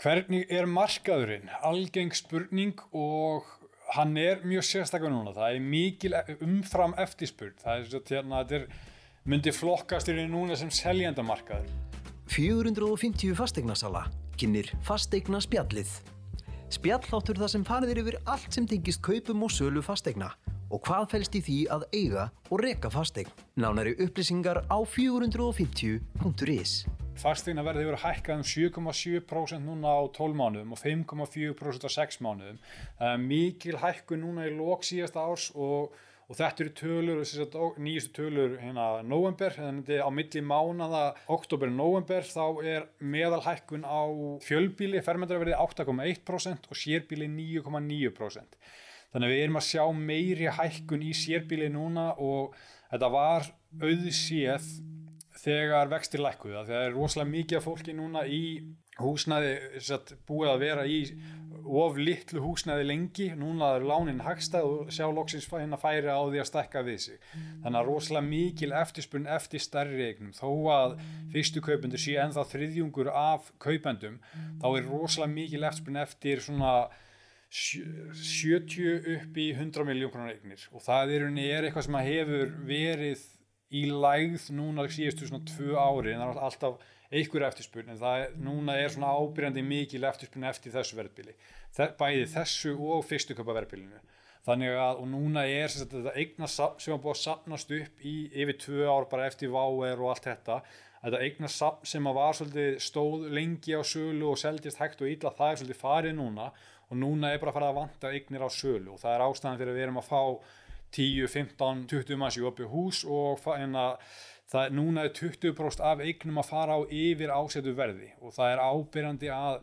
Hvernig er markaðurinn? Algeng spurning og hann er mjög sérstaklega núna. Það er mikil umfram eftirspurn. Það er svo til að þetta er, myndi flokkast í núna sem seljandamarkaður. 450 fastegnarsala kynir fastegna spjallið. Spjalláttur það sem farið er yfir allt sem tengist kaupum og sölu fastegna og hvað fælst í því að eiga og reka fastegn. Nánari upplýsingar á 450.is. Fastegna verði hefur hækkað um 7,7% núna á 12 mánuðum og 5,4% á 6 mánuðum. Það er mikil hækkun núna í lók síðasta árs og, og þetta eru tölur, nýjustu tölur hérna november, þannig að á milli mánada oktober-november þá er meðal hækkun á fjölbíli fermendraverði 8,1% og sérbíli 9,9%. Þannig að við erum að sjá meiri hækkun í sérbíli núna og þetta var auðséð þegar vextir lækkuða það er rosalega mikið af fólki núna í húsnæði satt, búið að vera í of litlu húsnæði lengi. Núna er lánin hagstað og sjá loksins hérna færi á því að stekka við sig. Þannig að rosalega mikil eftirspunn eftir stærri eignum. Þó að fyrstu kaupendur sé ennþá þriðjungur af kaupendum þá er rosalega mikil eftirspunn eftir svona 70 upp í 100 miljón krónar eignir. Og það er, er eitthvað sem hefur verið í lægð núna síðustu svona tvö ári en það er alltaf einhver eftirspurn en það er, núna er svona ábyrjandi mikil eftirspurn eftir þessu verðbili. Bæði þessu og fyrstu köpa verðbilinu. Þannig að og núna er þetta eigna sem var búið að sapnast upp í yfir tvö ár bara eftir váer og allt þetta. Þetta eigna sem var svolítið stóð lengi á sölu og seldist hægt og illa það er svolítið farið núna. Og núna er bara að fara að vanta eignir á sölu og það er ástæðan fyrir að við erum að fá 10, 15, 20 manns í opið hús og það, núna er 20% af eignum að fara á yfir ásetu verði og það er ábyrjandi að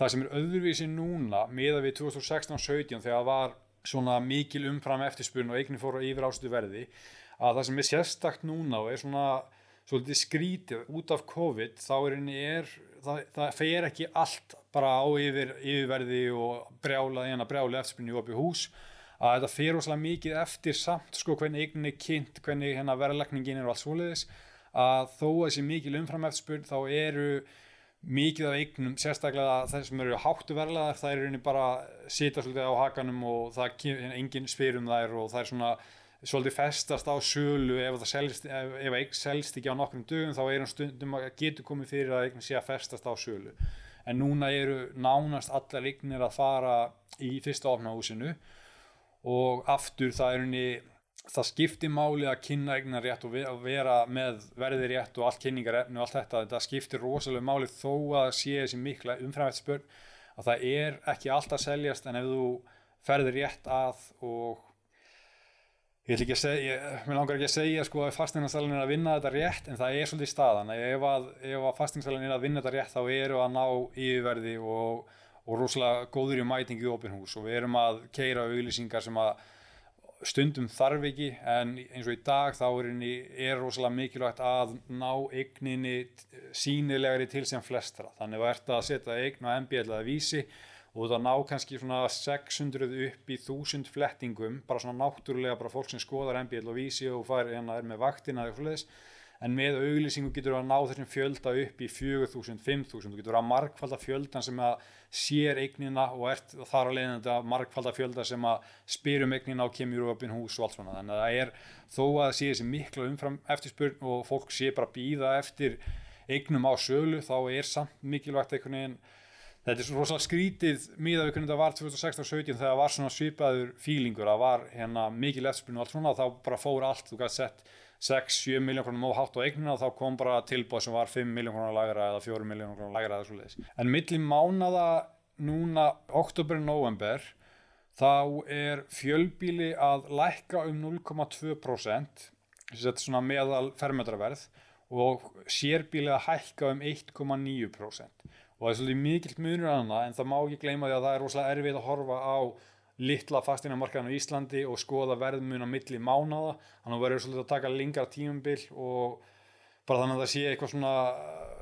það sem er öðruvísi núna meða við 2016-17 þegar var svona mikil umfram eftirspurn og eignum fóru á yfir ásetu verði að það sem er sérstakt núna og er svona svolítið skrítið út af COVID þá er henni er, það, það fer ekki allt bara á yfir, yfirverði og brjála, brjála eftirspurn í opið hús að þetta fyrir óslega mikið eftir samt sko hvernig eignin er kynnt, hvernig hérna verðlækningin er og allt svoleiðis að þó að þessi mikið umfram eftirspurn þá eru mikið af eignum, sérstaklega þeir sem eru háttu verðlaðar, það er rauninni bara sita svolítið á hakanum og það er engin spyrum þær og það er svona svolítið festast á sölu. Ef það selst, ef, ef eign selst ekki á nokkrum dögum þá er hann stundum að getur komið fyrir að eignin sé að festast á sölu. En núna eru nánast allar eignir að fara í fyrsta ofnahúsinu og aftur það er unni það skiptir máli að kynna eignar rétt og vera með verði rétt og allt kynningarefni og allt þetta. Þetta skiptir rosalega máli þó að sé þessi mikla umframhættsbörn að það er ekki alltaf seljast en ef þú ferðir rétt að og ég ætla ekki að segja mér langar ekki að segja sko að fastingarsalinn er að vinna þetta rétt en það er svolítið staðan. Ef að, að fastingarsalinn er að vinna þetta rétt þá eru að ná yfirverði og og rosalega góður í mætingi í opinhús og við erum að keira auðlýsingar sem að stundum þarf ekki en eins og í dag þá er, er rosalega mikilvægt að ná eigninni sínilegri til sem flestra. Þannig að verða að setja eign á MBL eða vísi og það ná kannski svona 600 upp í 1000 flettingum bara svona náttúrulega bara fólk sem skoðar MBL og vísi og fær hérna er með vaktina eða eitthvað en með auglýsingu getur við að ná þessum fjölda upp í 4.000, 5.000 þú getur að markfalda fjöldan sem að sér eignina og ert þar að leiðin þetta markfalda fjölda sem að spyrum eignina og kemur upp inn hús og allt svona. Þannig að það er þó að það sé þessi mikla umfram eftirspurn og fólk sé bara býða eftir eignum á sölu þá er samt mikilvægt einhvern veginn þetta er svona rosalega skrítið miða við hvernig það var 2016-17 þegar það var svona svipaður fílingur, það var hérna mikil eftirspurn og allt svona og þá bara fór allt, þú gæti sett 6-7 miljón krónum óhátt á eignina og þá kom bara tilbúið sem var 5 miljón krónum lagra eða 4 miljón krónum lagra eða svo leiðis. En millir mánada núna oktober-november þá er fjölbíli að lækka um 0,2% þetta er svona meðal fermetraverð og sérbíli að hækka um 1,9% og það er svolítið mikill munur að hana en það má ekki gleyma því að það er rosalega erfið að horfa á litla fastinamarkaðan á Íslandi og skoða verðmun á milli mánada þannig að verður svolítið að taka lengra tímumbil og bara þannig að það sé eitthvað svona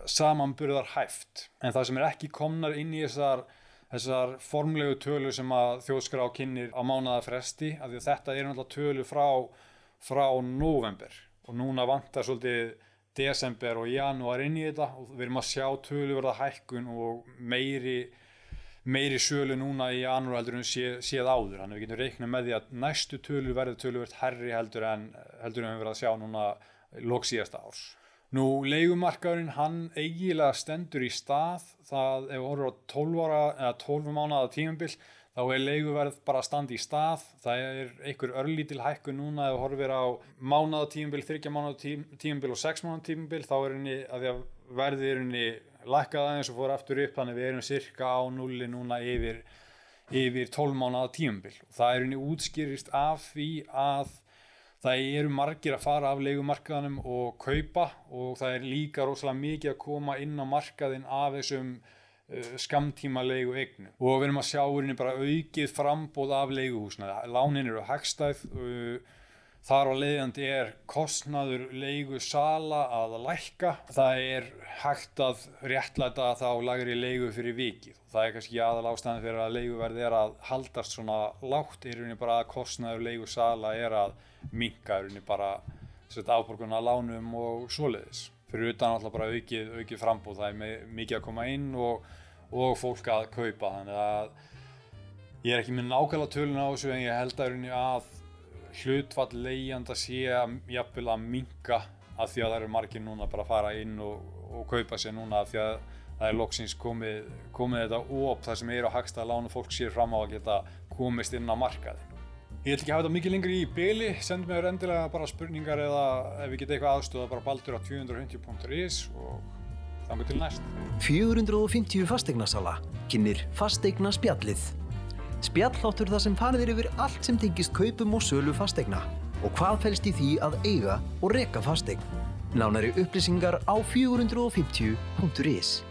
samanburðar hæft. En það sem er ekki komnar inn í þessar, þessar formlegu tölu sem að þjóðskra á kynir á mánada fresti af því að þetta er náttúrulega tölu frá frá november og núna vantar svolítið desember og janúar inn í þetta og við erum að sjá töluverða hækkun og meiri meiri sölu núna í en sé, séð áður, þannig að við getum reiknað með því að næstu tölur verður töluvert herri heldur en heldur en við verðum að sjá núna lók síðasta árs. Nú, leigumarkaðurinn, hann eiginlega stendur í stað, það ef við horfum á 12 ára eða 12 mánuða tímabill, þá er leiguverð bara að standa í stað, það er einhver örlítil hækku núna ef horfum á 30 mánuða tímabill og 6 mánuða tímabill, þá er henni að því að verðið er henni lækkaði aðeins og fór aftur upp þannig við erum cirka á nulli núna yfir, yfir 12 mánuða tímabill og það er henni útskýrist af því að það eru margir að fara af leikumarkaðanum og kaupa og það er líka rosalega mikið að koma inn á markaðin af þessum skamtíma leiku eignu og við erum að sjá henni bara aukið frambóð af leikuhúsna, lánin eru hagstæð uh, Þar á leiðandi er kostnaður leigu sala að lækka. Það er hægt að réttlæta þá lagri leigu fyrir vikið. Það er kannski aðal ástæðan fyrir að leiguverði er að haldast svona lágt. Er rauninni bara að kostnaður leigu sala er að minka, er rauninni bara afborguna lánum og svoleiðis. Fyrir utan alltaf bara aukið, aukið frambúð. Það er mikið að koma inn og, og fólk að kaupa. Þannig að ég er ekki með nákvæmlega tölun á þessu en ég held að að hlutfall leiðjanda sé að jafnvel að minka að því að það eru margir núna bara að fara inn og, og kaupa sér núna að því að það er loksins komið, komið þetta óop þar sem er á hagsta að lána fólk sér fram á að geta komist inn á markaði. Ég ætla ekki að hafa þetta mikið lengri í byli, send mér endilega bara spurningar eða ef við getum eitthvað aðstöða bara baldur á 250.is og þannig til næst. 450 fastegnarsala kynir fastegna spjallið. Spjalláttur þar sem farið yfir allt sem tengist kaupum og sölu fastegna og hvað fælst í því að eiga og reka fastegn. Nánari upplýsingar á 450.is